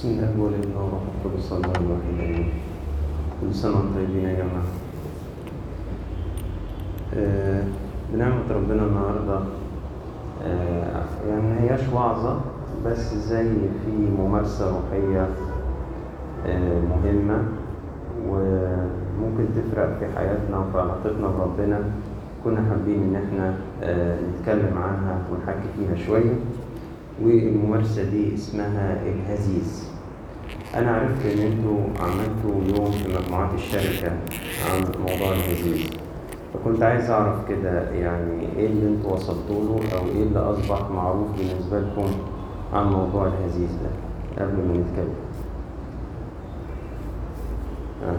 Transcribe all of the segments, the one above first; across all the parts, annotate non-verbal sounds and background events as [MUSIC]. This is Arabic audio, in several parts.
بسم الله والابن والروح القدس الله امين كل سنه وأنتم طيبين يا جماعة آه، بنعمة ربنا النهارده آه، يعني ما هياش وعظة بس زي في ممارسة روحية آه، مهمة وممكن تفرق في حياتنا وفي علاقتنا بربنا كنا حابين ان إحنا آه، نتكلم عنها ونحكي فيها شوية والممارسة دي اسمها الهزيز أنا عرفت إن أنتوا عملتوا يوم في مجموعات الشركة عن موضوع الهزيز فكنت عايز أعرف كده يعني إيه اللي أنتوا وصلتوا له أو إيه اللي أصبح معروف بالنسبة لكم عن موضوع الهزيز ده قبل ما نتكلم؟ آه.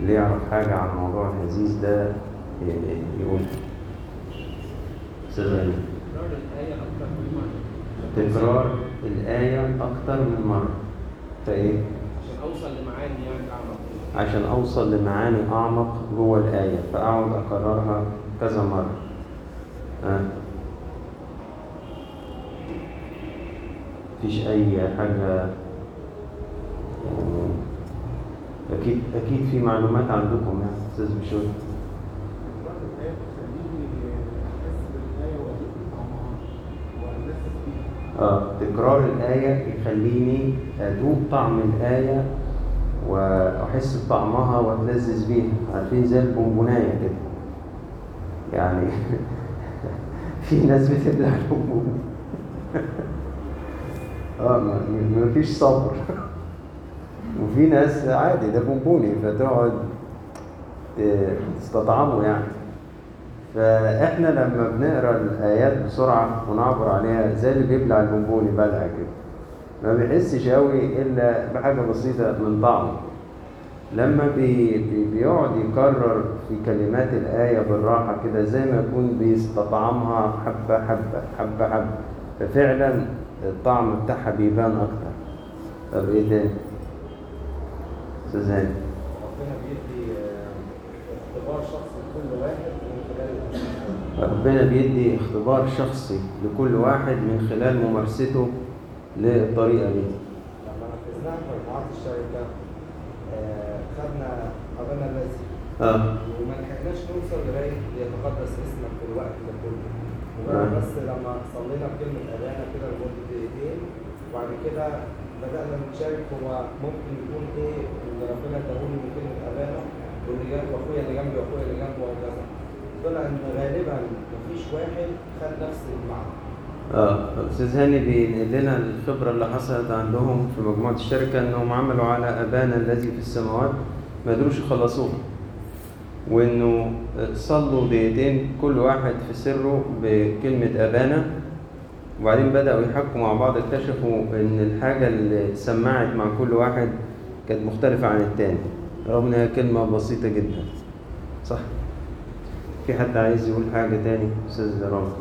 اللي يعرف حاجة عن موضوع الهزيز ده؟ يقول. تكرار. الآية أكتر من مرة. فإيه؟ عشان أوصل لمعاني يعني أعمق. عشان أوصل لمعاني أعمق جوه الآية فأقعد أكررها كذا مرة. أه؟ مفيش أي حاجة. يعني أكيد أكيد في معلومات عندكم يعني أستاذ بشوي. آه. تكرار الآية يخليني أذوق طعم الآية وأحس بطعمها وأتلذذ بيها. عارفين زي البونبوناية كده. يعني [LAUGHS] في ناس بتبلع البونبون [LAUGHS] آه ما ما فيش صبر. [LAUGHS] وفي ناس عادي ده بونبوني فتقعد تستطعمه يعني. فإحنا لما بنقرأ الآيات بسرعة ونعبر عليها زي اللي بيبلع البونبوني بلع كده ما بيحسش قوي إلا بحاجة بسيطة من طعمه. لما بي بي بيقعد يكرر في كلمات الآية بالراحة كده زي ما يكون بيستطعمها حبة حبة حبة حبة ففعلا الطعم بتاعها بيبان أكتر. طب إيه تاني؟ أستاذ هاني ربنا بيدي آه، اختبار شخصي لكل واحد من خلال ربنا بيدي اختبار شخصي لكل واحد من خلال ممارسته للطريقة دي. لما نفذناها في مجموعات الشركة آه، خدنا ابانا الذي آه. وما لحقناش نوصل لغاية ليتقدس اسمك في الوقت ده كله. آه. مجرد بس لما صلينا بكلمة ابانا كده لمدة دقيقتين وبعد كده بدأنا نشارك هو ممكن يكون إيه اللي ربنا اداهولي من كلمة ابانا واللي جنب واخويا اللي جنبي واخويا اللي جنبه وهكذا طلع ان غالبا مفيش واحد خد نفس المعنى. آه أستاذ هاني بينقل لنا الخبرة اللي حصلت عندهم في مجموعة الشركة إنهم عملوا على أبانا الذي في السماوات ما قدروش يخلصوها. وإنه صلوا دقيقتين كل واحد في سره بكلمة أبانا وبعدين بدأوا يحكوا مع بعض اكتشفوا إن الحاجة اللي اتسمعت مع كل واحد كانت مختلفة عن التاني. رغم إنها كلمة بسيطة جدا. صح؟ في حد عايز يقول حاجة تاني أستاذ رامي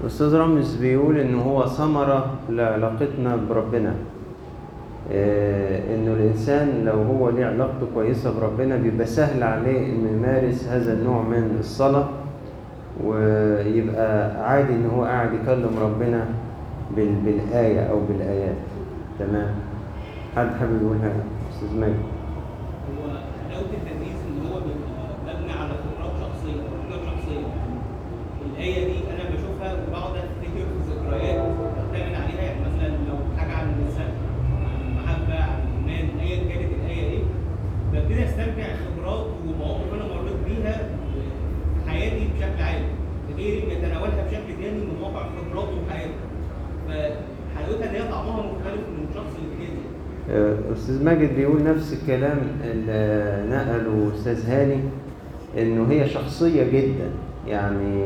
الأستاذ رامز بيقول إن هو ثمرة لعلاقتنا بربنا. آه، إنه الإنسان لو هو ليه علاقته كويسة بربنا بيبقى سهل عليه إنه يمارس هذا النوع من الصلاة ويبقى عادي إن هو قاعد يكلم ربنا بال- بالآية أو بالآيات. تمام؟ حد حابب يقول حاجة؟ أستاذ ماجد هو حلاوه التدريس ان هو بيبقى مبني على خبرات شخصيه خبرات شخصيه الايه دي أنا بشوفها وبقعد افتكر في ذكريات بتعمل عليها يعني مثلا لو حاجة عن النساء عن المحبه عن الايمان ايا كانت الايه إيه ببتدي استرجع خبرات ومواقف أنا مريت بيها في حياتي بشكل عام غيري بيتناولها بشكل تاني من واقع خبراته وحياته فحلاوتها ان هي طعمها مختلف من شخص للتاني أستاذ ماجد بيقول نفس الكلام اللي نقله أستاذ هاني إنه هي شخصية جدا يعني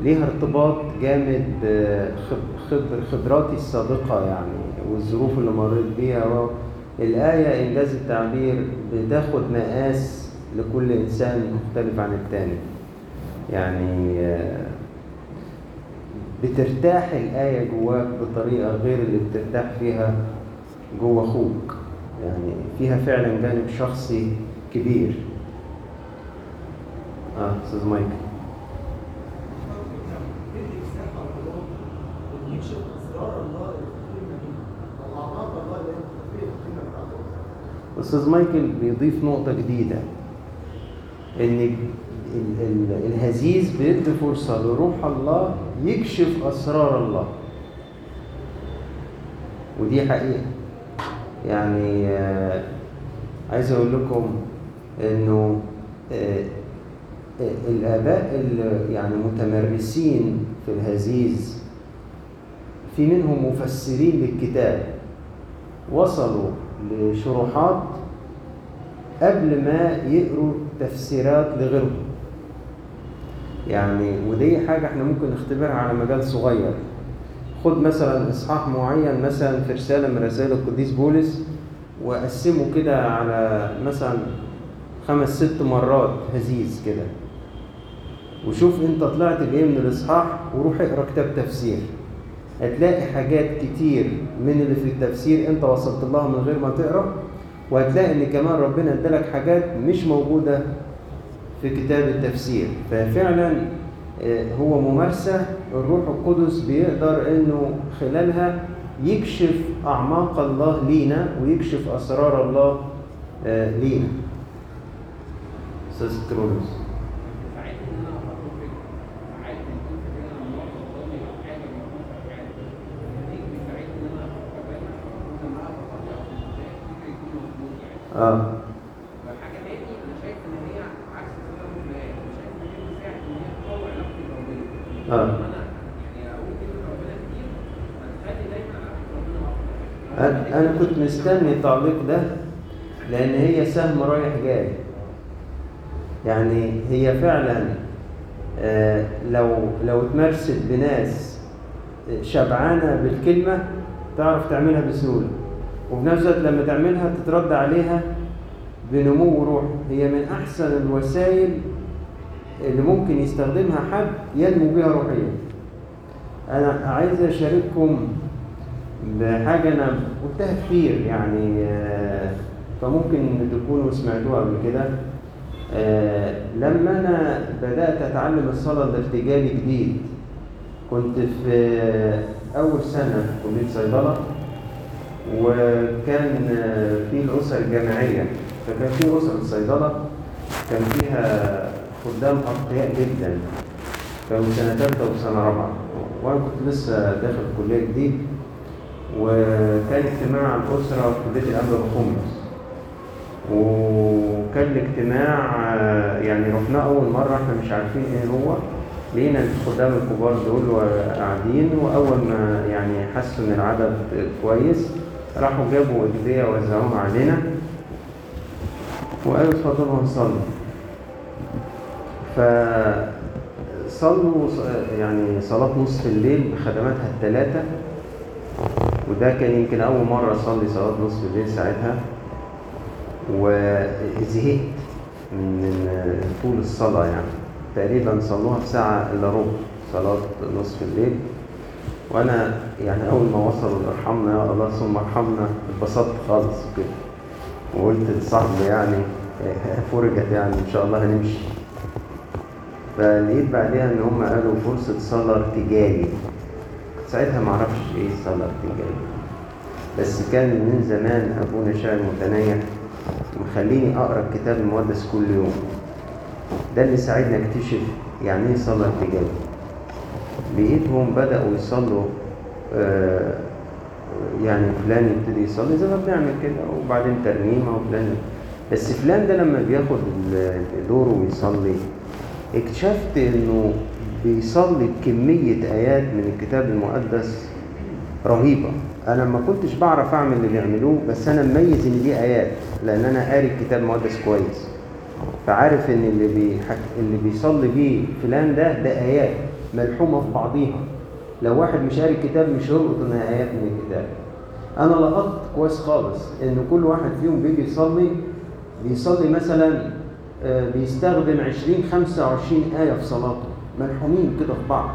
ليها ارتباط جامد بخب- خبر خبراتي السابقة يعني والظروف اللي مريت بيها الآية إنجاز التعبير بتاخد مقاس لكل إنسان مختلف عن التاني. يعني بترتاح الآية جواك بطريقة غير اللي بترتاح فيها جوا أخوك. يعني فيها فعلا جانب شخصي كبير. آه أستاذ بتاعته أستاذ مايكل بيضيف نقطة جديدة. إن ال- ال- الهزيز بيدي فرصة لروح الله يكشف أسرار الله. ودي حقيقة. يعني آه، عايز أقول لكم إنه آه، آه، الآباء اللي يعني متمرسين في الهزيز في منهم مفسرين للكتاب وصلوا لشروحات قبل ما يقروا تفسيرات لغيرهم. يعني ودي حاجة إحنا ممكن نختبرها على مجال صغير. خد مثلا إصحاح معين مثلا في رسالة من رسائل القديس بولس وقسمه كده على مثلا خمس ست مرات هزيز كده. وشوف أنت طلعت بإيه من الإصحاح وروح اقرأ كتاب تفسير. هتلاقي حاجات كتير من اللي في التفسير أنت وصلت لها من غير ما تقرأ. وهتلاقي إن كمان ربنا ادالك حاجات مش موجودة في كتاب التفسير. ففعلا آه، هو ممارسة الروح القدس بيقدر إنه خلالها يكشف أعماق الله لينا ويكشف أسرار الله آه، لينا. أستاذ كرولوس. ساعات ان أنا كنت مستني التعليق ده لأن هي سهم رايح جاي. يعني هي فعلا آه، لو لو اتمارست بناس شبعانة بالكلمة تعرف تعملها بسهولة. وفي نفس الوقت لما تعملها تترد عليها بنمو روح هي من أحسن الوسائل اللي ممكن يستخدمها حد ينمو بها روحيا. أنا عايز أشارككم بحاجة أنا قلتها كتير يعني آه، فممكن تكونوا سمعتوها قبل كده. آه، لما أنا بدأت أتعلم الصلاة الارتجالي جديد كنت في أول سنة في كلية صيدلة وكان في الأسر الجامعية. فكان في أسر الصيدلة كان فيها خدام أتقياء جدا. كانوا سنة تالتة وسنة رابعة. وأنا كنت لسه داخل الكلية جديد. وكان اجتماع الأسرة في بيت الأب بخمس وكان الاجتماع آه، يعني رحنا أول مرة إحنا مش عارفين إيه هو. لقينا الخدام الكبار دول قاعدين وأول ما يعني حسوا إن العدد كويس راحوا جابوا أجبية وزعوها علينا. وقالوا اتفضلوا نصلي فصلوا يعني صلاة نصف الليل بخدماتها الثلاثة وده كان يمكن أول مرة أصلي صلاة نصف الليل ساعتها وزهقت من طول الصلاة يعني. تقريبا صلوها في ساعة إلا ربع صلاة نصف الليل. وأنا يعني أول ما وصلوا ارحمنا يا الله ثم ارحمنا اتبسطت خالص كده. وقلت لصاحبي يعني [LAUGHS] فرجت يعني إن شاء الله هنمشي. فلقيت بعدها إن هم قالوا فرصة صلاة ارتجالي. ساعتها ما أعرفش إيه الصلاة الارتجالي بس كان من زمان أبونا شاعر متنيح مخليني أقرأ الكتاب المقدس كل يوم. ده اللي ساعدني اكتشف يعني إيه صلاة ارتجالي لقيتهم بدأوا يصلوا آه، يعني فلان يبتدي يصلي زي ما بنعمل كده وبعدين ترنيمة وفلان. بس فلان ده لما بياخد دوره ويصلي اكتشفت إنه بيصلي بكمية آيات من الكتاب المقدس رهيبة. أنا ما كنتش بعرف أعمل اللي بيعملوه بس أنا مميز إن دي آيات لأن أنا قاري الكتاب المقدس كويس. فعارف إن اللي بيحك... اللي بيصلي بيه فلان ده ده آيات ملحومة في بعضيها. لو واحد مش قاري الكتاب مش هيلقط إنها آيات من الكتاب. أنا لقطت كويس خالص إن كل واحد فيهم بيجي يصلي بيصلي مثلا آه، بيستخدم 20 25 آية في صلاته. ملحومين كده في بعض.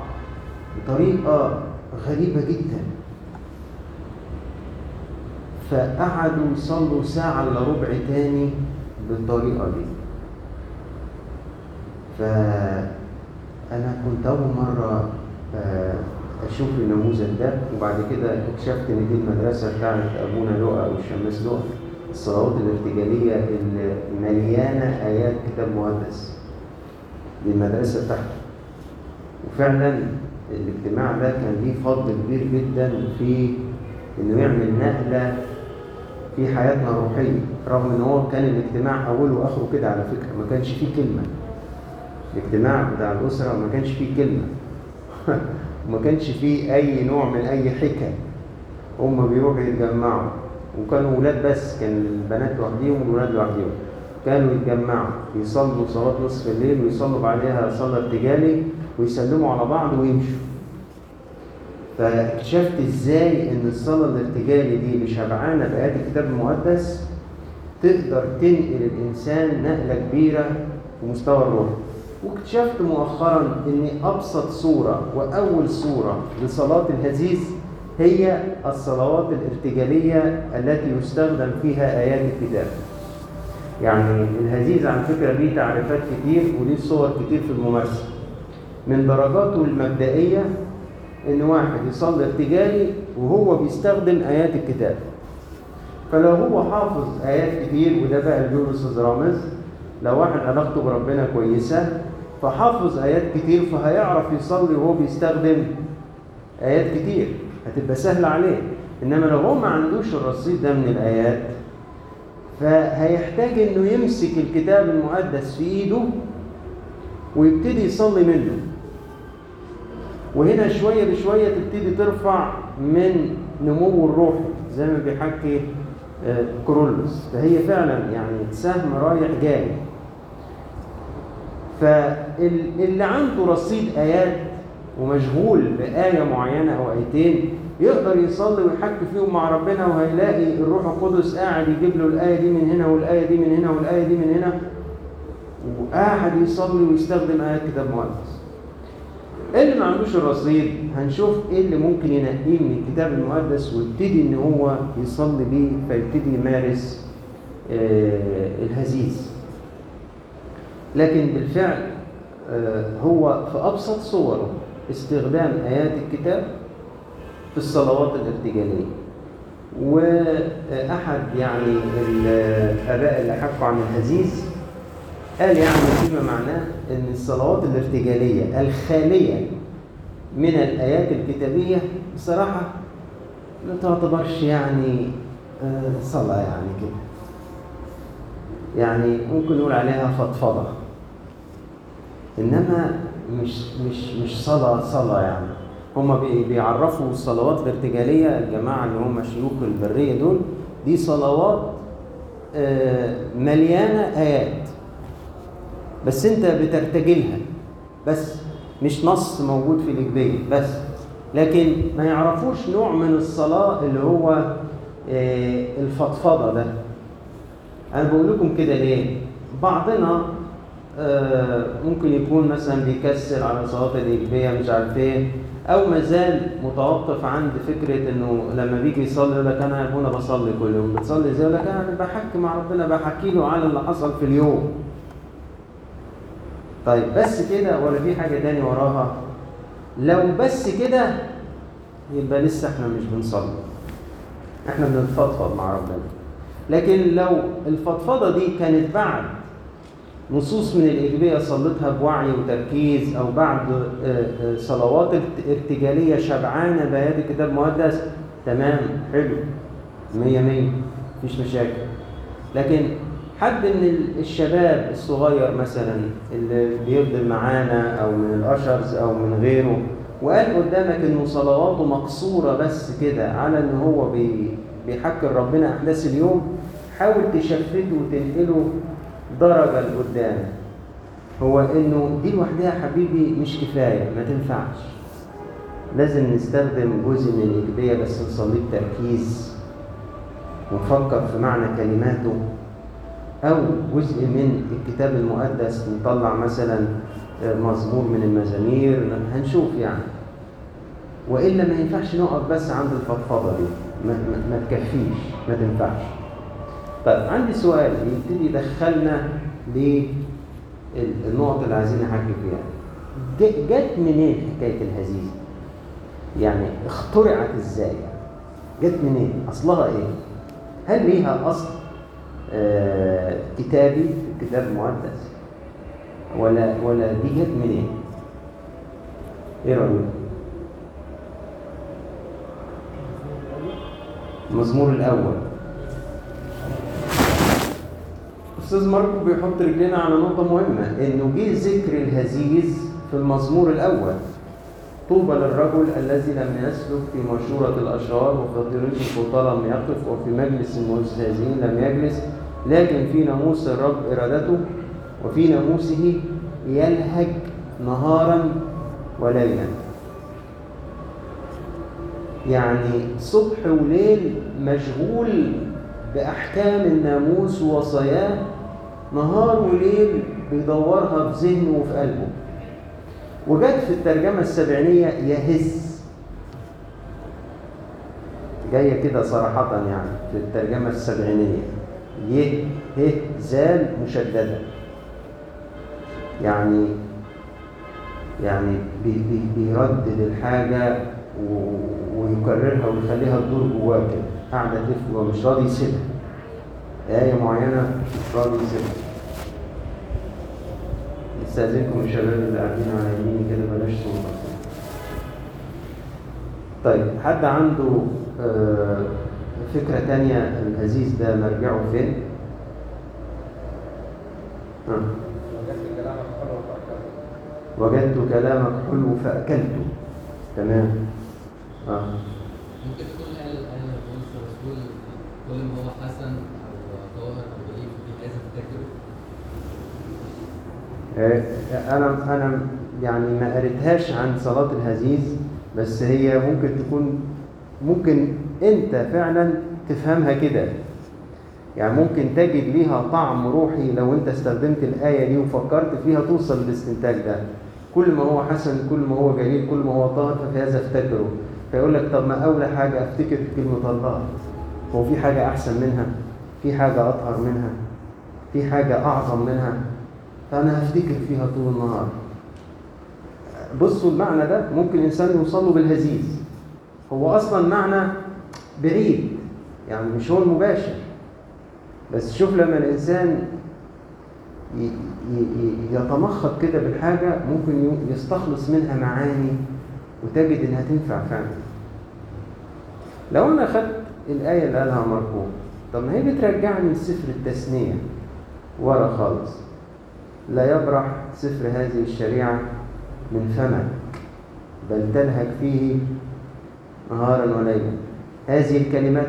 بطريقة غريبة جدا. فقعدوا يصلوا ساعة إلا ربع تاني بالطريقة دي. فأنا كنت أول مرة آه، أشوف النموذج ده وبعد كده اكتشفت إن دي المدرسة بتاعت أبونا لؤى أو الشماس لؤى الصلوات الارتجالية اللي مليانة آيات كتاب مقدس. دي المدرسة بتاعته وفعلا الاجتماع ده كان ليه فضل كبير جدا في إنه يعمل نقلة في حياتنا الروحية رغم إن هو كان الاجتماع أوله وآخره كده على فكرة ما كانش فيه كلمة. الاجتماع بتاع الأسرة ما كانش فيه كلمة. [LAUGHS] وما كانش فيه أي نوع من أي حكم هم بيروحوا يتجمعوا. وكانوا ولاد بس كان البنات لوحديهم والولاد لوحديهم. كانوا يتجمعوا يصلوا صلاة نصف الليل ويصلوا بعدها صلاة ارتجالي ويسلموا على بعض ويمشوا. فاكتشفت إزاي إن الصلاة الارتجالي دي اللي شبعانة بآيات الكتاب المقدس تقدر تنقل الإنسان نقلة كبيرة في مستوى الروح. واكتشفت مؤخرا إن أبسط صورة وأول صورة لصلاة الهزيز هي الصلوات الارتجالية التي يستخدم فيها آيات الكتاب. يعني الهزيز على فكرة ليه تعريفات كتير وليه صور كتير في الممارسة. من درجاته المبدئية إن واحد يصلي ارتجالي وهو بيستخدم آيات الكتاب. فلو هو حافظ آيات كتير وده بقى أستاذ رامز لو واحد علاقته بربنا كويسة فحافظ آيات كتير فهيعرف يصلي وهو بيستخدم آيات كتير. هتبقى سهلة عليه. إنما لو هو ما عندوش الرصيد ده من الآيات فهيحتاج إنه يمسك الكتاب المقدس في إيده ويبتدي يصلي منه. وهنا شوية بشوية تبتدي ترفع من نمو الروحي زي ما بيحكي آه، كرولوس فهي فعلا يعني سهم رايح جاي. فاللي عنده رصيد آيات ومشغول بآية معينة أو آيتين يقدر يصلي ويحكي فيهم مع ربنا وهيلاقي الروح القدس قاعد يجيب له الآية دي من هنا والآية دي من هنا والآية دي من هنا وقاعد يصلي ويستخدم آيات كتاب مقدس. اللي ما عندوش الرصيد؟ هنشوف إيه اللي ممكن ينقيه من الكتاب المقدس ويبتدي إن هو يصلي بيه فيبتدي يمارس آه، الهزيز. لكن بالفعل آه، هو في أبسط صوره استخدام آيات الكتاب في الصلوات الارتجالية. وأحد يعني الاباء اللي حكوا عن الهزيز قال يعني فيما معناه إن الصلوات الارتجالية الخالية من الآيات الكتابية بصراحة ما تعتبرش يعني آه، صلاة يعني كده. يعني ممكن نقول عليها فضفضة. إنما مش مش مش صلاة صلاة يعني. هما بي- بيعرفوا الصلوات الارتجالية الجماعة اللي هم شيوخ البرية دول دي صلوات آه، مليانة آيات. بس انت بترتجلها. بس مش نص موجود في الاجبيه بس. لكن ما يعرفوش نوع من الصلاة اللي هو آه، الفضفضة ده. أنا بقول لكم كده ليه؟ بعضنا آه، ممكن يكون مثلا بيكسل على صلاة الاجبيه مش عارف إيه أو مازال متوقف عند فكرة إنه لما بيجي يصلي يقول لك أنا يا أبونا بصلي كل يوم بتصلي إزاي؟ يقول لك أنا بحكي مع ربنا بحكي له على اللي حصل في اليوم. طيب بس كده ولا في حاجة تاني وراها؟ لو بس كده يبقى لسه إحنا مش بنصلي. إحنا بنتفضفض مع ربنا. لكن لو الفضفضة دي كانت بعد نصوص من الإيجابية صليتها بوعي وتركيز أو بعد آه، آه، صلوات ارت- ارتجالية شبعانة بآيات الكتاب المقدس تمام حلو مية مية مفيش مشاكل. لكن حد من ال- الشباب الصغير مثلا اللي بيفضل معانا أو من الأشرز أو من غيره وقال قدامك إنه صلواته مقصورة بس كده على إن هو بي بيحكي ربنا أحداث اليوم حاول تشفته وتنقله درجة لقدام. هو إنه دي لوحدها يا حبيبي مش كفاية ما تنفعش. لازم نستخدم جزء من الإيجابية بس نصليه بتركيز ونفكر في معنى كلماته. أو جزء من الكتاب المقدس نطلع مثلا مزمور من المزامير هنشوف يعني. وإلا ما ينفعش نقف بس عند الفضفضة دي. ما, ما, ما تكفيش ما تنفعش. طيب عندي سؤال يبتدي يدخلنا للنقط اللي عايزين نحكي فيها. جت منين حكاية الهزيز يعني اخترعت إزاي؟ جت منين؟ أصلها إيه؟ هل ليها أصل؟ آه كتابي في الكتاب المقدس. ولا ولا دي جت منين؟ إيه رأيك؟ المزمور الأول. أستاذ ماركو بيحط رجلنا على نقطة مهمة إنه جه ذكر الهزيز في المزمور الأول. طوبى للرجل الذي لم يسلك في مشورة الأشرار وفي طريق الخطى لم يقف وفي مجلس المستهزئين لم يجلس. لكن في ناموس الرب إرادته وفي ناموسه يلهج نهارا وليلا. يعني صبح وليل مشغول بأحكام الناموس ووصاياه نهار وليل بيدورها في ذهنه وفي قلبه. وجت في الترجمة السبعينية يهز. جاية كده صراحة يعني في الترجمة السبعينية. يه ه زال مشددة. يعني يعني بي بي بيردد الحاجة ويكررها ويخليها تدور جواه كده. قاعدة تلف جواه مش راضي يسيبها. آية معينة مش راضي يسيبها. استأذنكم الشباب اللي قاعدين على يميني كده بلاش صوت طيب حد عنده آه، فكرة تانية الهزيز ده مرجعه فين؟ ها. وجدت كلامك حلو فأكلته تمام آه ممكن تكون قال قال بولس الرسول كل ما هو حسن أو طاهر أو ضعيف دي لازم تفتكره آه، أنا أنا يعني ما قريتهاش عن صلاة الهزيز بس هي ممكن تكون ممكن انت فعلا تفهمها كده. يعني ممكن تجد ليها طعم روحي لو انت استخدمت الآية دي وفكرت فيها توصل للاستنتاج ده. كل ما هو حسن كل ما هو جميل كل ما هو طاهر ففي هذا افتكره. فيقول لك طب ما أولى حاجة أفتكر كلمة الله. هو في حاجة أحسن منها في حاجة أطهر منها في حاجة أعظم منها. فأنا هفتكر فيها طول النهار. بصوا المعنى ده ممكن إنسان يوصل له بالهزيز. هو أصلا معنى بعيد يعني مش هو المباشر. بس شوف لما الإنسان ي- ي- ي- يتمخض كده بالحاجة ممكن يستخلص منها معاني وتجد إنها تنفع فعلا. لو أنا أخدت الآية اللي قالها مركوب طب ما هي بترجعني لسفر التثنية ورا خالص. لا يبرح سفر هذه الشريعة من فمك بل تلهج فيه نهارا وليلا. هذه الكلمات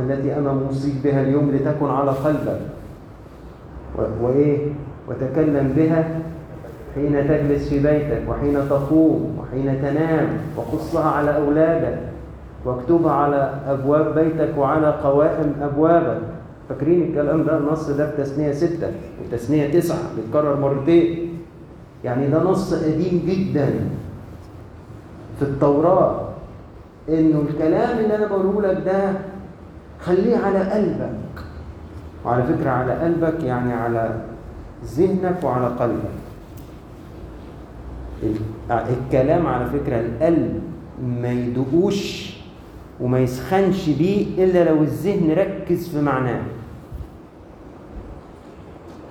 التي أنا موصيك بها اليوم لتكن على قلبك. وإيه؟ وتكلم بها حين تجلس في بيتك وحين تقوم وحين تنام وقصها على أولادك واكتبها على أبواب بيتك وعلى قوائم أبوابك. فاكرين الكلام ده النص ده في تثنية ستة وتثنية تسعة بيتكرر مرتين. يعني ده نص قديم جدا في التوراة. إنه الكلام اللي أنا بقوله لك ده خليه على قلبك. وعلى فكرة على قلبك يعني على ذهنك وعلى قلبك. ال- الكلام على فكرة القلب ما يدقوش وما يسخنش بيه إلا لو الذهن ركز في معناه.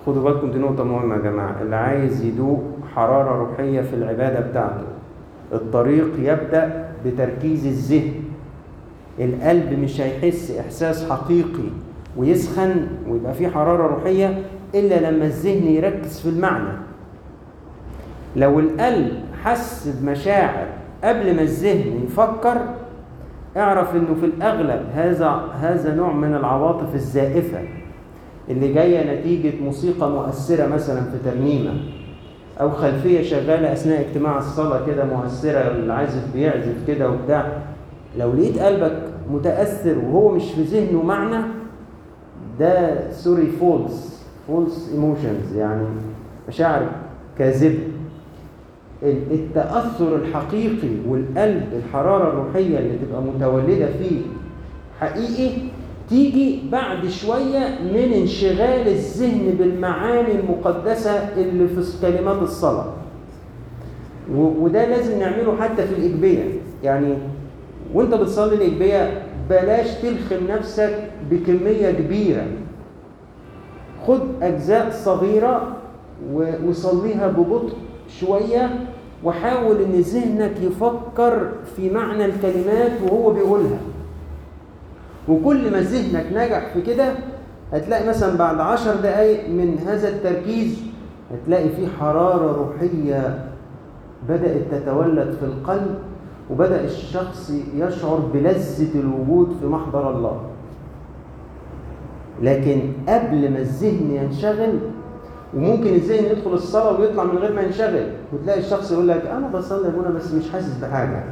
خدوا بالكم دي نقطة مهمة يا جماعة اللي عايز يدوق حرارة روحية في العبادة بتاعته. الطريق يبدأ بتركيز الذهن. القلب مش هيحس إحساس حقيقي ويسخن ويبقى فيه حرارة روحية إلا لما الذهن يركز في المعنى. لو القلب حس بمشاعر قبل ما الذهن يفكر اعرف إنه في الأغلب هذا هذا نوع من العواطف الزائفة اللي جاية نتيجة موسيقى مؤثرة مثلا في ترنيمة. أو خلفية شغالة أثناء اجتماع الصلاة كده مؤثرة العازف بيعزف كده وبتاع. لو لقيت قلبك متأثر وهو مش في ذهنه معنى ده sorry false false emotions يعني مشاعر كاذبة. ال- التأثر الحقيقي والقلب الحرارة الروحية اللي تبقى متولدة فيه حقيقي تيجي بعد شوية من انشغال الذهن بالمعاني المقدسة اللي في كلمات الصلاة. و- وده لازم نعمله حتى في الإجبية يعني وانت بتصلي الإجبية بلاش تلخم نفسك بكمية كبيرة. خد أجزاء صغيرة وصليها ببطء شوية وحاول إن ذهنك يفكر في معنى الكلمات وهو بيقولها. وكل ما ذهنك نجح في كده هتلاقي مثلا بعد عشر دقايق من هذا التركيز هتلاقي في حرارة روحية بدأت تتولد في القلب وبدأ الشخص يشعر بلذة الوجود في محضر الله. لكن قبل ما الذهن ينشغل وممكن الذهن يدخل الصلاة ويطلع من غير ما ينشغل وتلاقي الشخص يقول لك أنا بصلي يا أبونا بس مش حاسس بحاجة.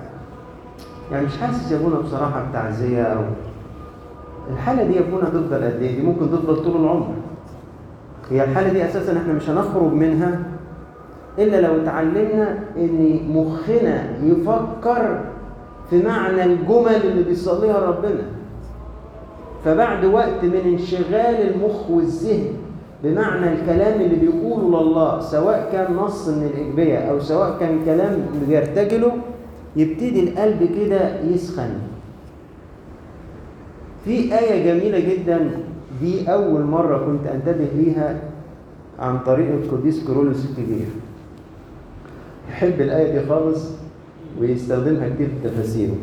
يعني مش حاسس يا أبونا بصراحة بتعزية أو الحالة دي أبونا تفضل قد إيه؟ دي ممكن تفضل طول العمر. هي الحالة دي أساسا إحنا مش هنخرج منها إلا لو اتعلمنا إن مخنا يفكر في معنى الجمل اللي بيصليها ربنا. فبعد وقت من انشغال المخ والذهن بمعنى الكلام اللي بيقوله لله سواء كان نص من الإجبية أو سواء كان كلام بيرتجله يبتدي القلب كده يسخن. في آية جميلة جدا. دي أول مرة كنت أنتبه ليها عن طريق القديس كيرلس الكبير. يحب الآية دي خالص ويستخدمها كتير في تفاسيره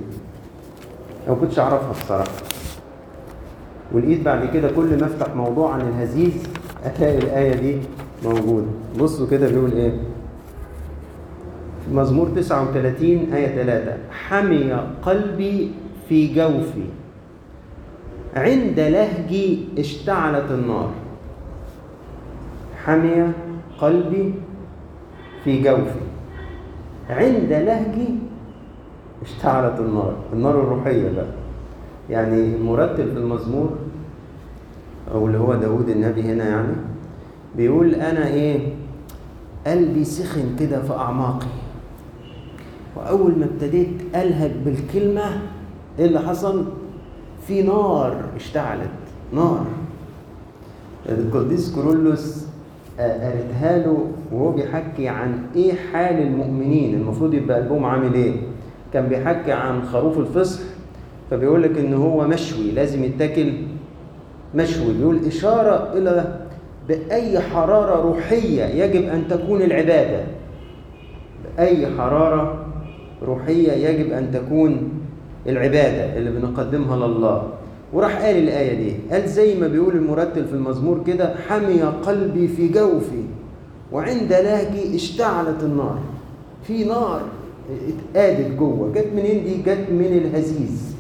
أنا ما كنتش أعرفها الصراحة ولقيت بعد كده كل ما أفتح موضوع عن الهزيز ألاقي الآية دي موجودة. بصوا كده بيقول إيه؟ مزمور 39 آية 3 حمي قلبي في جوفي. عند لهجي اشتعلت النار. حمي قلبي في جوفي عند لهجي اشتعلت النار. النار الروحية بقى. يعني المرتب في المزمور أو اللي هو داود النبي هنا يعني بيقول أنا إيه؟ قلبي سخن كده في أعماقي. وأول ما ابتديت ألهج بالكلمة إيه اللي حصل؟ في نار اشتعلت نار. القديس كورولوس قالتها له وهو بيحكي عن إيه حال المؤمنين المفروض يبقى قلبهم عامل إيه؟ كان بيحكي عن خروف الفصح فبيقول لك إن هو مشوي لازم يتاكل مشوي. بيقول إشارة إلى بأي حرارة روحية يجب أن تكون العبادة. بأي حرارة روحية يجب أن تكون العبادة اللي بنقدمها لله. وراح قال الآية دي قال زي ما بيقول المرتل في المزمور كده حمي قلبي في جوفي وعند لهجي اشتعلت النار. في نار اتقادت جوه جت منين دي؟ جت من الهزيز.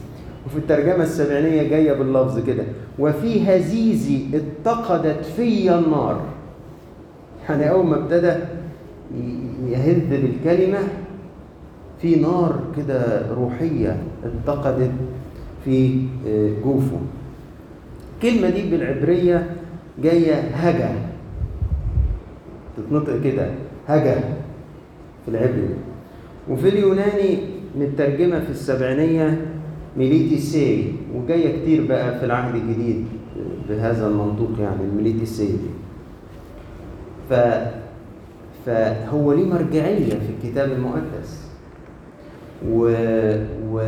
وفي الترجمة السبعينية جاية باللفظ كده وفي هزيزي اتقدت في النار. يعني أول ما ابتدى يهذ بالكلمة في نار كده روحية اتقدت في جوفه. الكلمة دي بالعبرية جاية هجا. تتنطق كده هجا في العبري. وفي اليوناني مترجمة في السبعينية ميليتي سي وجاية كتير بقى في العهد الجديد بهذا المنطوق يعني الميليتي سي دي ف فهو ليه مرجعية في الكتاب المقدس. و... و...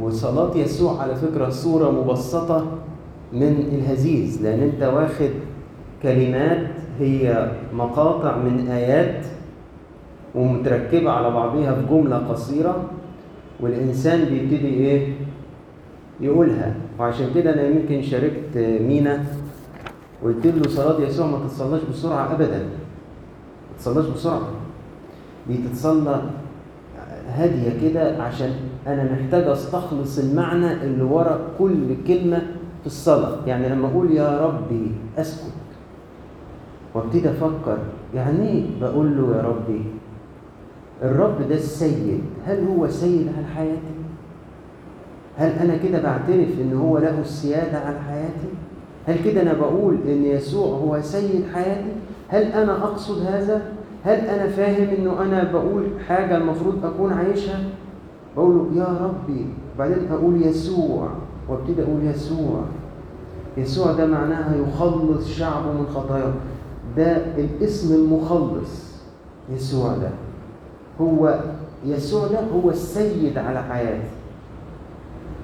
وصلاة يسوع على فكرة صورة مبسطة من الهزيز لأن أنت واخد كلمات هي مقاطع من آيات ومتركبة على بعضها في جملة قصيرة والإنسان بيبتدي إيه؟ يقولها. وعشان كده أنا يمكن شاركت مينا قلت له صلاة يسوع ما تتصلاش بسرعة أبدا. ما تتصلاش بسرعة. دي تتصلى هادية كده عشان أنا محتاج أستخلص المعنى اللي ورا كل كلمة في الصلاة يعني لما أقول يا ربي أسكت وأبتدي أفكر يعني إيه بقول له يا ربي الرب ده السيد هل هو سيد على حياتي؟ هل أنا كده بعترف إن هو له السيادة على حياتي؟ هل كده أنا بقول إن يسوع هو سيد حياتي؟ هل أنا أقصد هذا؟ هل أنا فاهم إنه أنا بقول حاجة المفروض أكون عايشها؟ بقول له يا ربي. بعدين أقول يسوع وأبتدي أقول يسوع. يسوع ده معناها يخلص شعبه من خطاياه. ده الاسم المخلص يسوع ده. هو يسوع ده هو السيد على حياتي.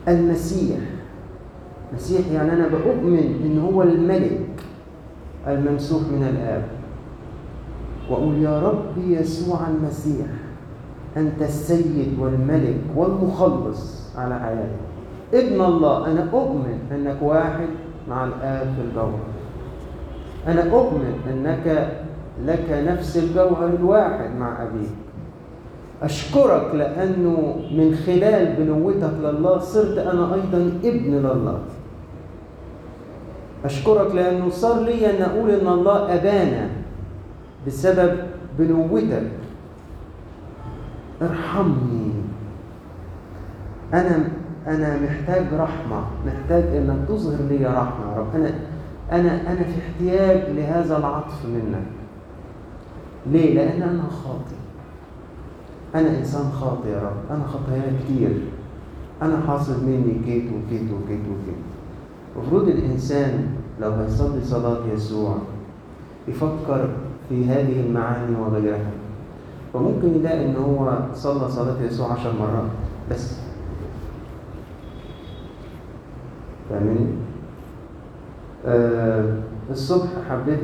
المسيح. مسيح يعني أنا بؤمن إن هو الملك الممسوح من الآب. وأقول يا رب يسوع المسيح أنت السيد والملك والمخلص على حياتي. ابن الله أنا أؤمن أنك واحد مع الآب في الجوهر. أنا أؤمن أنك لك نفس الجوهر الواحد مع أبيك. أشكرك لأنه من خلال بنوتك لله صرت أنا أيضا ابن لله. أشكرك لأنه صار لي أن أقول أن الله أبانا. بسبب بنوتك. ارحمني. أنا أنا محتاج رحمة. محتاج إنك تظهر لي رحمة يا رب. أنا أنا أنا في احتياج لهذا العطف منك. ليه؟ لأن أنا خاطئ. أنا إنسان خاطئ يا رب. أنا خطاياي كتير. أنا حاصل مني كيت وكيت وكيت وكيت. المفروض الإنسان لو هيصلي صلاة يسوع يفكر في هذه المعاني وغيرها. فممكن يلاقي إن هو صلى صلاة يسوع عشر مرات بس. فاهمني؟ آه الصبح حبيت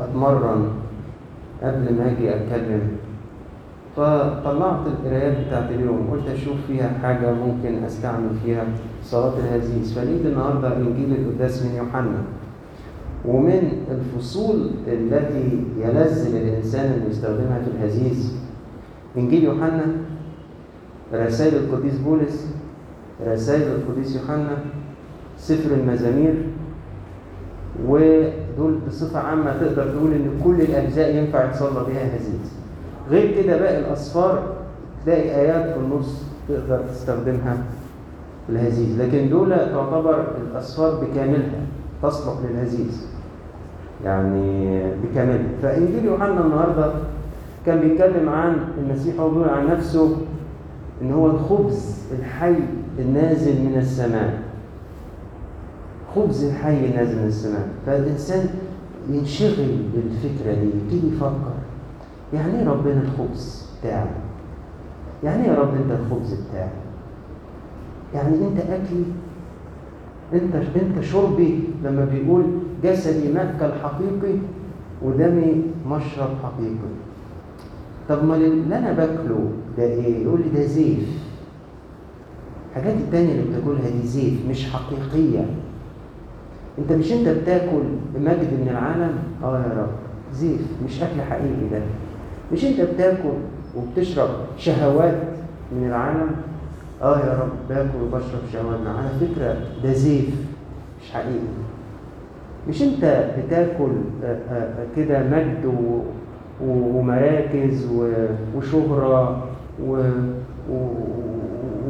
أتمرن قبل ما أجي أتكلم. فطلعت القرايات بتاعت اليوم قلت أشوف فيها حاجة ممكن أستعمل فيها صلاة الهزيز. فلقيت النهاردة إنجيل القداس من يوحنا. ومن الفصول التي يلذ للإنسان أن يستخدمها في الهزيز. إنجيل يوحنا رسائل القديس بولس رسائل القديس يوحنا سفر المزامير ودول بصفة عامة تقدر تقول إن كل الأجزاء ينفع يتصلى بها هزيز غير كده باقي الأصفار تلاقي آيات في النص تقدر تستخدمها في الهزيز. لكن دول تعتبر الأصفار بكاملها تصلح للهزيز. يعني بكاملها. فإنجيل يوحنا النهاردة كان بيتكلم عن المسيح هو بيقول عن نفسه إن هو الخبز الحي النازل من السماء. خبز الحي النازل من السماء. فالإنسان ينشغل بالفكرة دي. يبتدي يفكر. يعني إيه ربنا الخبز بتاعي؟ يعني إيه يا رب أنت الخبز بتاعي؟ يعني أنت أكلي انت انت شربي لما بيقول جسدي مأكل حقيقي ودمي مشرب حقيقي. طب ما اللي أنا باكله ده إيه؟ يقول لي ده زيف. الحاجات التانية اللي بتاكلها دي زيف مش حقيقية. انت مش انت بتاكل مجد من العالم؟ آه يا رب. زيف مش أكل حقيقي ده. مش انت بتاكل وبتشرب شهوات من العالم؟ آه يا رب باكل وبشرب من على فكرة ده زيف مش حقيقي. مش أنت بتاكل آه، آه، كده مجد ومراكز وشهرة و-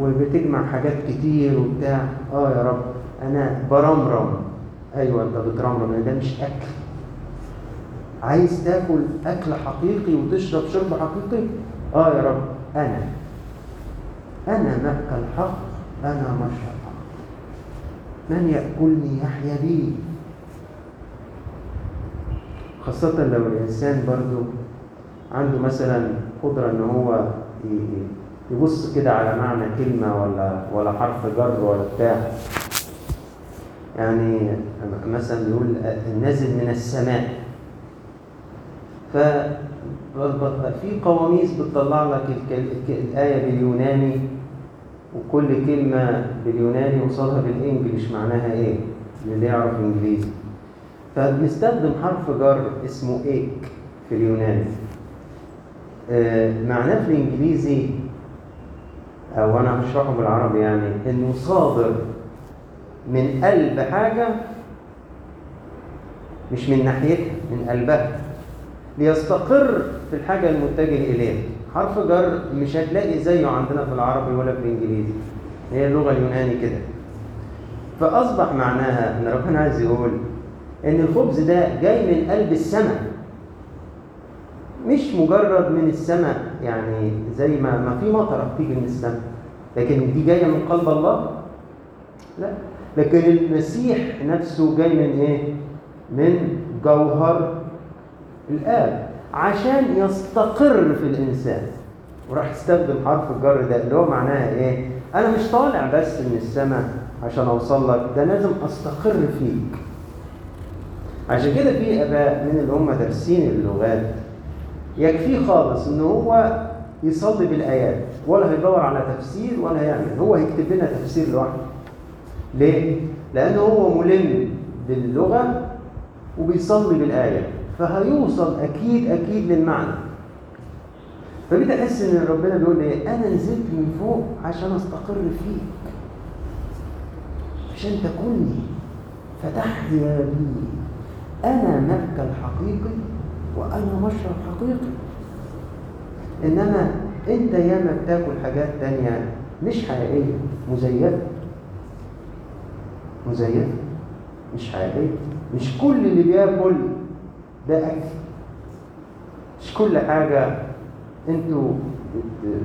وبتجمع حاجات كتير وبتاع. آه يا رب. أنا برمرم. أيوه أنت بترمرم ده مش أكل. عايز تاكل أكل حقيقي وتشرب شرب حقيقي؟ آه يا رب. أنا أنا مأكل حق أنا مشرب حق من يأكلني يحيا بي خاصة لو الإنسان برضو عنده مثلا قدرة إن هو يبص كده على معنى كلمة ولا ولا حرف جر ولا بتاع. يعني مثلا بيقول النازل من السماء. ف في قواميس بتطلع لك الآية باليوناني وكل كلمة باليوناني قصادها بالإنجليش معناها إيه؟ اللي يعرف إنجليزي. فبنستخدم حرف جر اسمه إيك في اليوناني. آه، معناه في الإنجليزي أو أنا هشرحه بالعربي يعني إنه صادر. من قلب حاجة مش من ناحيتها من قلبها. ليستقر في الحاجة المتجه إليها. حرف جر مش هتلاقي زيه عندنا في العربي ولا في الإنجليزي. هي اللغة اليوناني كده. فأصبح معناها إن ربنا عايز يقول إن الخبز ده جاي من قلب السماء. مش مجرد من السماء يعني زي ما ما في مطره بتيجي من السماء. لكن دي جاية من قلب الله؟ لا. لكن المسيح نفسه جاي من إيه؟ من جوهر الآب. عشان يستقر في الإنسان. وراح استخدم حرف الجر ده اللي هو معناها إيه؟ أنا مش طالع بس من السماء عشان أوصل لك ده لازم أستقر فيك. عشان كده في آباء من اللي هم دارسين اللغات يكفيه خالص إن هو يصلي بالآيات ولا هيدور على تفسير ولا هيعمل. هو هيكتب لنا تفسير لوحده. ليه؟ لأنه هو ملم باللغة وبيصلي بالآية. فهيوصل أكيد أكيد للمعنى. فبدأ احس إن ربنا بيقول لي أنا نزلت من فوق عشان أستقر فيك. عشان تكوني فتحيا بي أنا مأكل حقيقي وأنا مشرب حقيقي. إنما أنت ياما بتاكل حاجات تانية مش حقيقية. مزيفة. مزيفة. مش حقيقية. مش كل اللي بياكل ده أكل. مش كل حاجة أنتوا بت-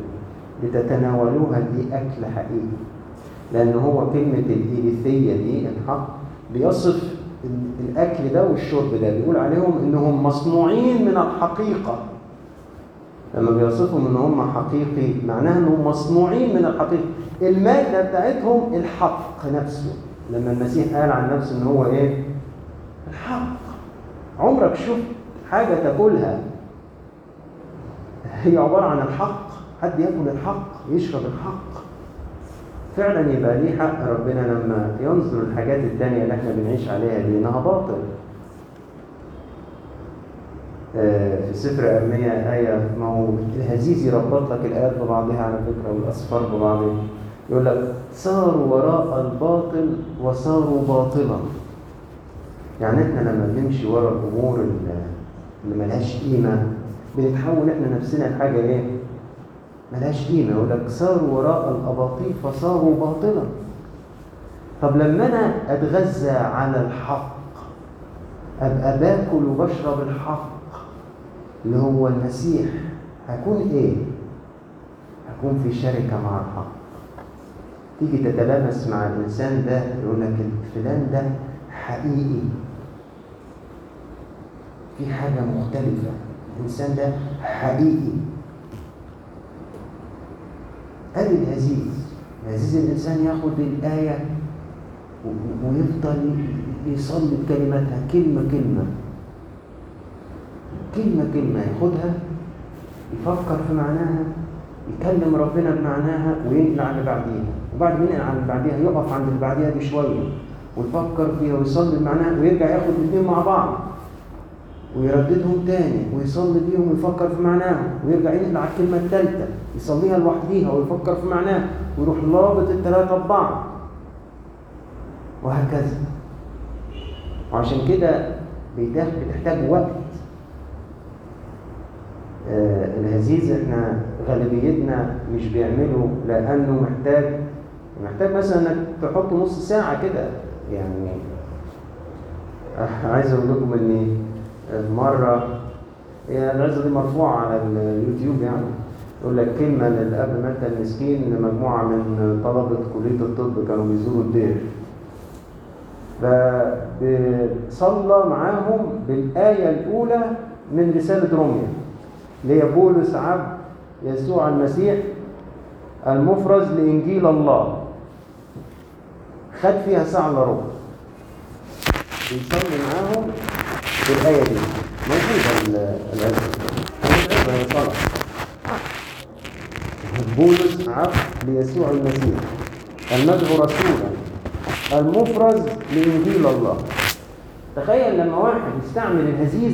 بتتناولوها دي أكل حقيقي. لأن هو كلمة الإيليثية دي الحق بيصف ال- الأكل ده والشرب ده. بيقول عليهم إنهم مصنوعين من الحقيقة. لما بيوصفهم إن هم حقيقي معناها إنهم مصنوعين من الحقيقة. المادة بتاعتهم الحق نفسه. لما المسيح قال عن نفسه إن هو إيه؟ الحق. عمرك شفت حاجة تاكلها. هي عبارة عن الحق. حد ياكل الحق يشرب الحق. فعلا يبقى ليه حق ربنا لما ينظر الحاجات التانية اللي إحنا بنعيش عليها دي إنها باطل. آه، في سفر أرمية آية ما هو الهزيز يربط لك الآيات ببعضها على فكرة والأسفار ببعضها. يقول لك ساروا وراء الباطل وصاروا باطلا. يعني إحنا لما بنمشي ورا الأمور اللي- ملهاش قيمة بنتحول إحنا نفسنا لحاجة إيه؟ ملهاش قيمة يقول لك ساروا وراء الأباطيل فصاروا باطلا طب لما أنا أتغذى على الحق أبقى باكل وبشرب الحق اللي هو المسيح هكون إيه؟ هكون في شركة مع الحق تيجي تتلامس مع الإنسان ده يقول لك فلان ده حقيقي في حاجة مختلفة. الإنسان ده حقيقي. ادي الهزيز الهزيز الإنسان ياخد الايه و- ويفضل يصلي بكلماتها كلمة كلمة؟ كلمة كلمة ياخدها يفكر في معناها يكلم ربنا بمعناها وينقل على اللي بعديها. وبعد ما ينقل على اللي بعديها يقف عند اللي بعديها دي شوية ويفكر فيها ويصلي بمعناها ويرجع ياخد الاثنين مع بعض. ويرددهم تاني ويصلي بيهم ويفكر في معناهم ويرجع ينقل على الكلمة الثالثة يصليها لوحديها ويفكر في معناها ويروح رابط الثلاثة ببعض. وهكذا. وعشان كده بتحتاج وقت. آه الهزيز إحنا غالبيتنا مش بيعمله لأنه محتاج محتاج مثلا إنك تحط نص ساعة كده. يعني عايز أقول لكم ان مرة هي الرزة دي مرفوعة على اليوتيوب يعني. يقول لك كلمة للأب متى المسكين مجموعة من طلبة كلية الطب كانوا بيزوروا الدير. فصلى معاهم بالآية الأولى من رسالة روميا اللي هي بولس عبد يسوع المسيح المفرز لإنجيل الله. خد فيها ساعة إلا ربع. بيصلي معاهم بالآية دي. موجودة ال- العزة العزة هي صلاة بولس عبد ليسوع المسيح. المدعو رسولا. المفرز لإنجيل الله. تخيل لما واحد يستعمل الهزيز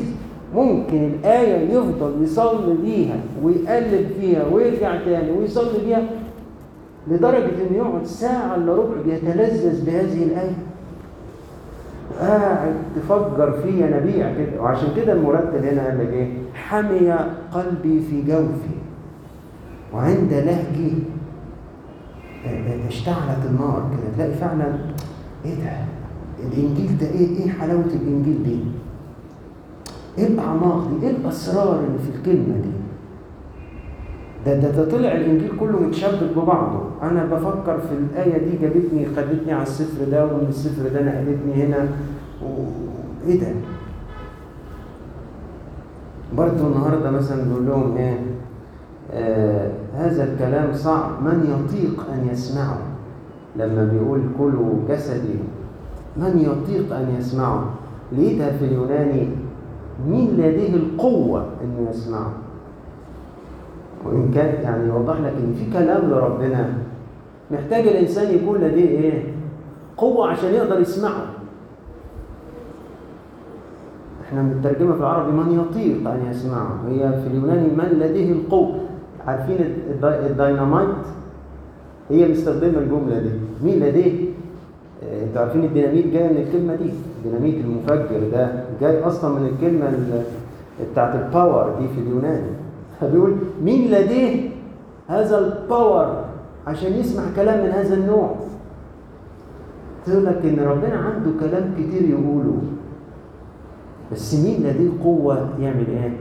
ممكن الآية يفضل يصلي بيها ويقلب فيها ويرجع تاني ويصلي بيها لدرجة إنه يقعد ساعة إلا ربع بيتلذذ بهذه الآية. قاعد تفجر فيا نبيع كده. وعشان كده المرتب هنا قال لك إيه؟ حمي قلبي في جوفي. وعند لهجي اشتعلت النار كده. تلاقي فعلا إيه ده؟ الإنجيل ده إيه؟ إيه حلاوة الإنجيل دي؟ إيه الأعماق دي؟ إيه الأسرار اللي في الكلمة دي؟ ده ده ده طلع الإنجيل كله متشبك ببعضه. أنا بفكر في الآية دي جابتني خدتني على السفر ده ومن السفر ده نقلتني هنا. و... إيه ده؟ برضه النهارده مثلا بيقول لهم إيه؟ آه هذا الكلام صعب. من يطيق أن يسمعه؟ لما بيقول كلوا جسدي. من يطيق أن يسمعه؟ لقيتها في اليوناني؟ مين لديه القوة إنه يسمعه؟ وإن كان يعني يوضح لك إن في كلام لربنا محتاج الإنسان يكون لديه إيه؟ قوة عشان يقدر يسمعه. إحنا بنترجمها في العربي من يطيق أن يسمعه، هي في اليوناني من لديه القوة. عارفين الدي- الديناميت؟ هي مستخدمة الجملة دي، مين لديه؟ آه، أنتوا عارفين الديناميت جاي من الكلمة دي، الديناميت المفجر ده جاي أصلا من الكلمة ال- بتاعت ال power دي في اليوناني. فبيقول مين لديه هذا ال power عشان يسمع كلام من هذا النوع؟ تقول لك إن ربنا عنده كلام كتير يقوله. بس مين لديه قوة يعمل إيه؟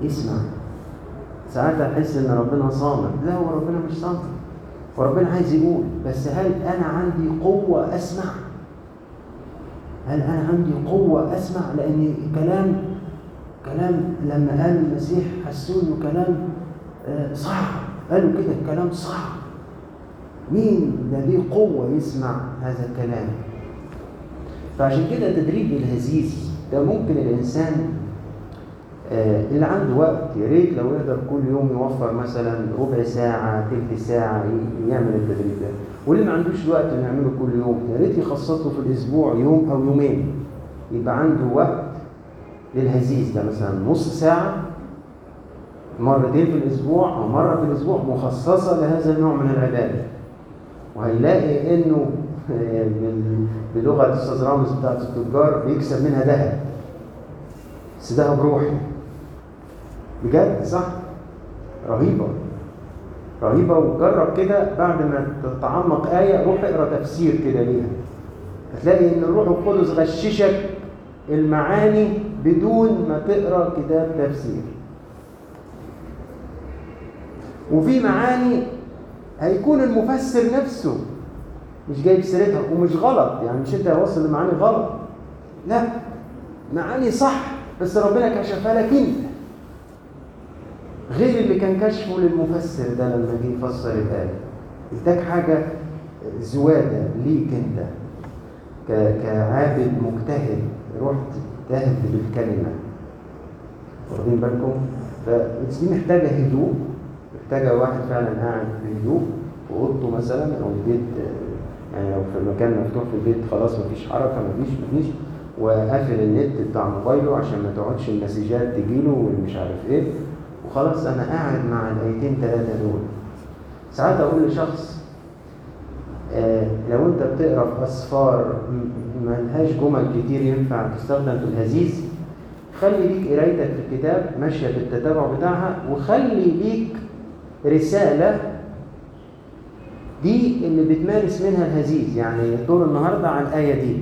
يسمع. ساعات احس إن ربنا صامت. لا هو ربنا مش صامت. وربنا عايز يقول. بس هل أنا عندي قوة أسمع؟ هل أنا عندي قوة أسمع؟ لأن كلام كلام لما قال المسيح حسوا انه كلام آه، صعب. قالوا كده كلام صعب. مين لديه قوة يسمع هذا الكلام؟ فعشان كده تدريب الهزيز ده ممكن الإنسان آه، اللي عنده وقت يا ريت لو يقدر كل يوم يوفر مثلا ربع ساعة تلت ساعة يعمل التدريب ده. واللي ما عندوش الوقت إنه يعمله كل يوم؟ يا ريت يخصصه في الأسبوع يوم أو يومين. يبقى عنده وقت للهزيز ده مثلا نص ساعة مرتين في الأسبوع أو مرة في الأسبوع مخصصة لهذا النوع من العبادة. وهيلاقي إنه بال- بلغة الأستاذ رامز بتاعت التجار بيكسب منها ذهب. بس ذهب روحي. بجد؟ صح؟ رهيبة. رهيبة. وجرب كده بعد ما تتعمق آية روح اقرأ تفسير كده ليها. هتلاقي إن الروح القدس غششك المعاني بدون ما تقرأ كتاب تفسير. وفي معاني هيكون المفسر نفسه مش جايب سيرتها ومش غلط يعني مش انت واصل لمعاني غلط. لا معاني صح بس ربنا كشفها لك انت. غير اللي كان كشفه للمفسر ده لما جه يفسر الآية. اداك حاجة زوادة ليك انت كعابد مجتهد. رحت تهد بالكلمة. واخدين بالكم؟ فبس دي محتاجة هدوء. محتاجة واحد فعلا قاعد في هدوء في أوضته مثلا أو البيت يعني لو في مكان مفتوح في البيت خلاص مفيش حركة مفيش مفيش. وقافل النت بتاع موبايله عشان ما تقعدش المسجات تجيله والمش عارف إيه. وخلاص أنا قاعد مع الآيتين ثلاثة دول. ساعات أقول لشخص آه، لو أنت بتقرأ في أسفار ملهاش جمل كتير ينفع تستخدم في الهزيز خلي ليك قرايتك في الكتاب ماشية بالتتابع بتاعها وخلي ليك رسالة دي اللي بتمارس منها الهزيز يعني طول النهارده على الايه دي.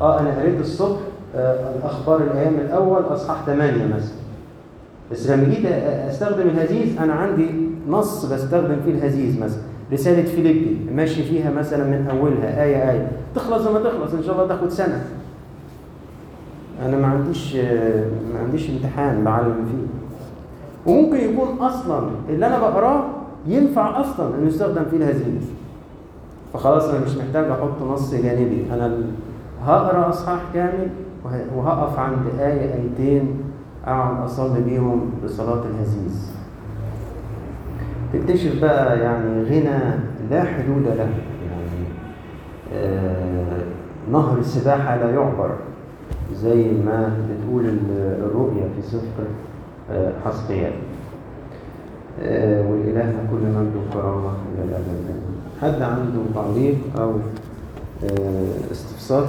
آه أنا قريت الصبح آه الأخبار الأيام الأول أصحاح 8 مثلا. بس لما جيت أ- أستخدم الهزيز أنا عندي نص بستخدم فيه الهزيز مثلا. رسالة فيليبي ماشي فيها مثلا من أولها آية آية. تخلص ما تخلص إن شاء الله تاخد سنة. أنا ما عنديش ما عنديش امتحان بعلم فيه. وممكن يكون أصلا اللي أنا بقراه ينفع أصلا إنه يستخدم فيه الهزيز فخلاص أنا مش محتاج أحط نص جانبي. أنا هقرأ إصحاح كامل وه- وهقف عند آية آيتين أقعد أصلي بيهم بصلاه الهزيز تكتشف بقى يعني غنى لا حدود له. يعني آه نهر السباحة لا يعبر زي ما بتقول ال- الرؤيا في سفر حسقيال آه ولإلهنا كل مجد وكرامة إلى الأبد حد عنده تعليق أو آه استفسار؟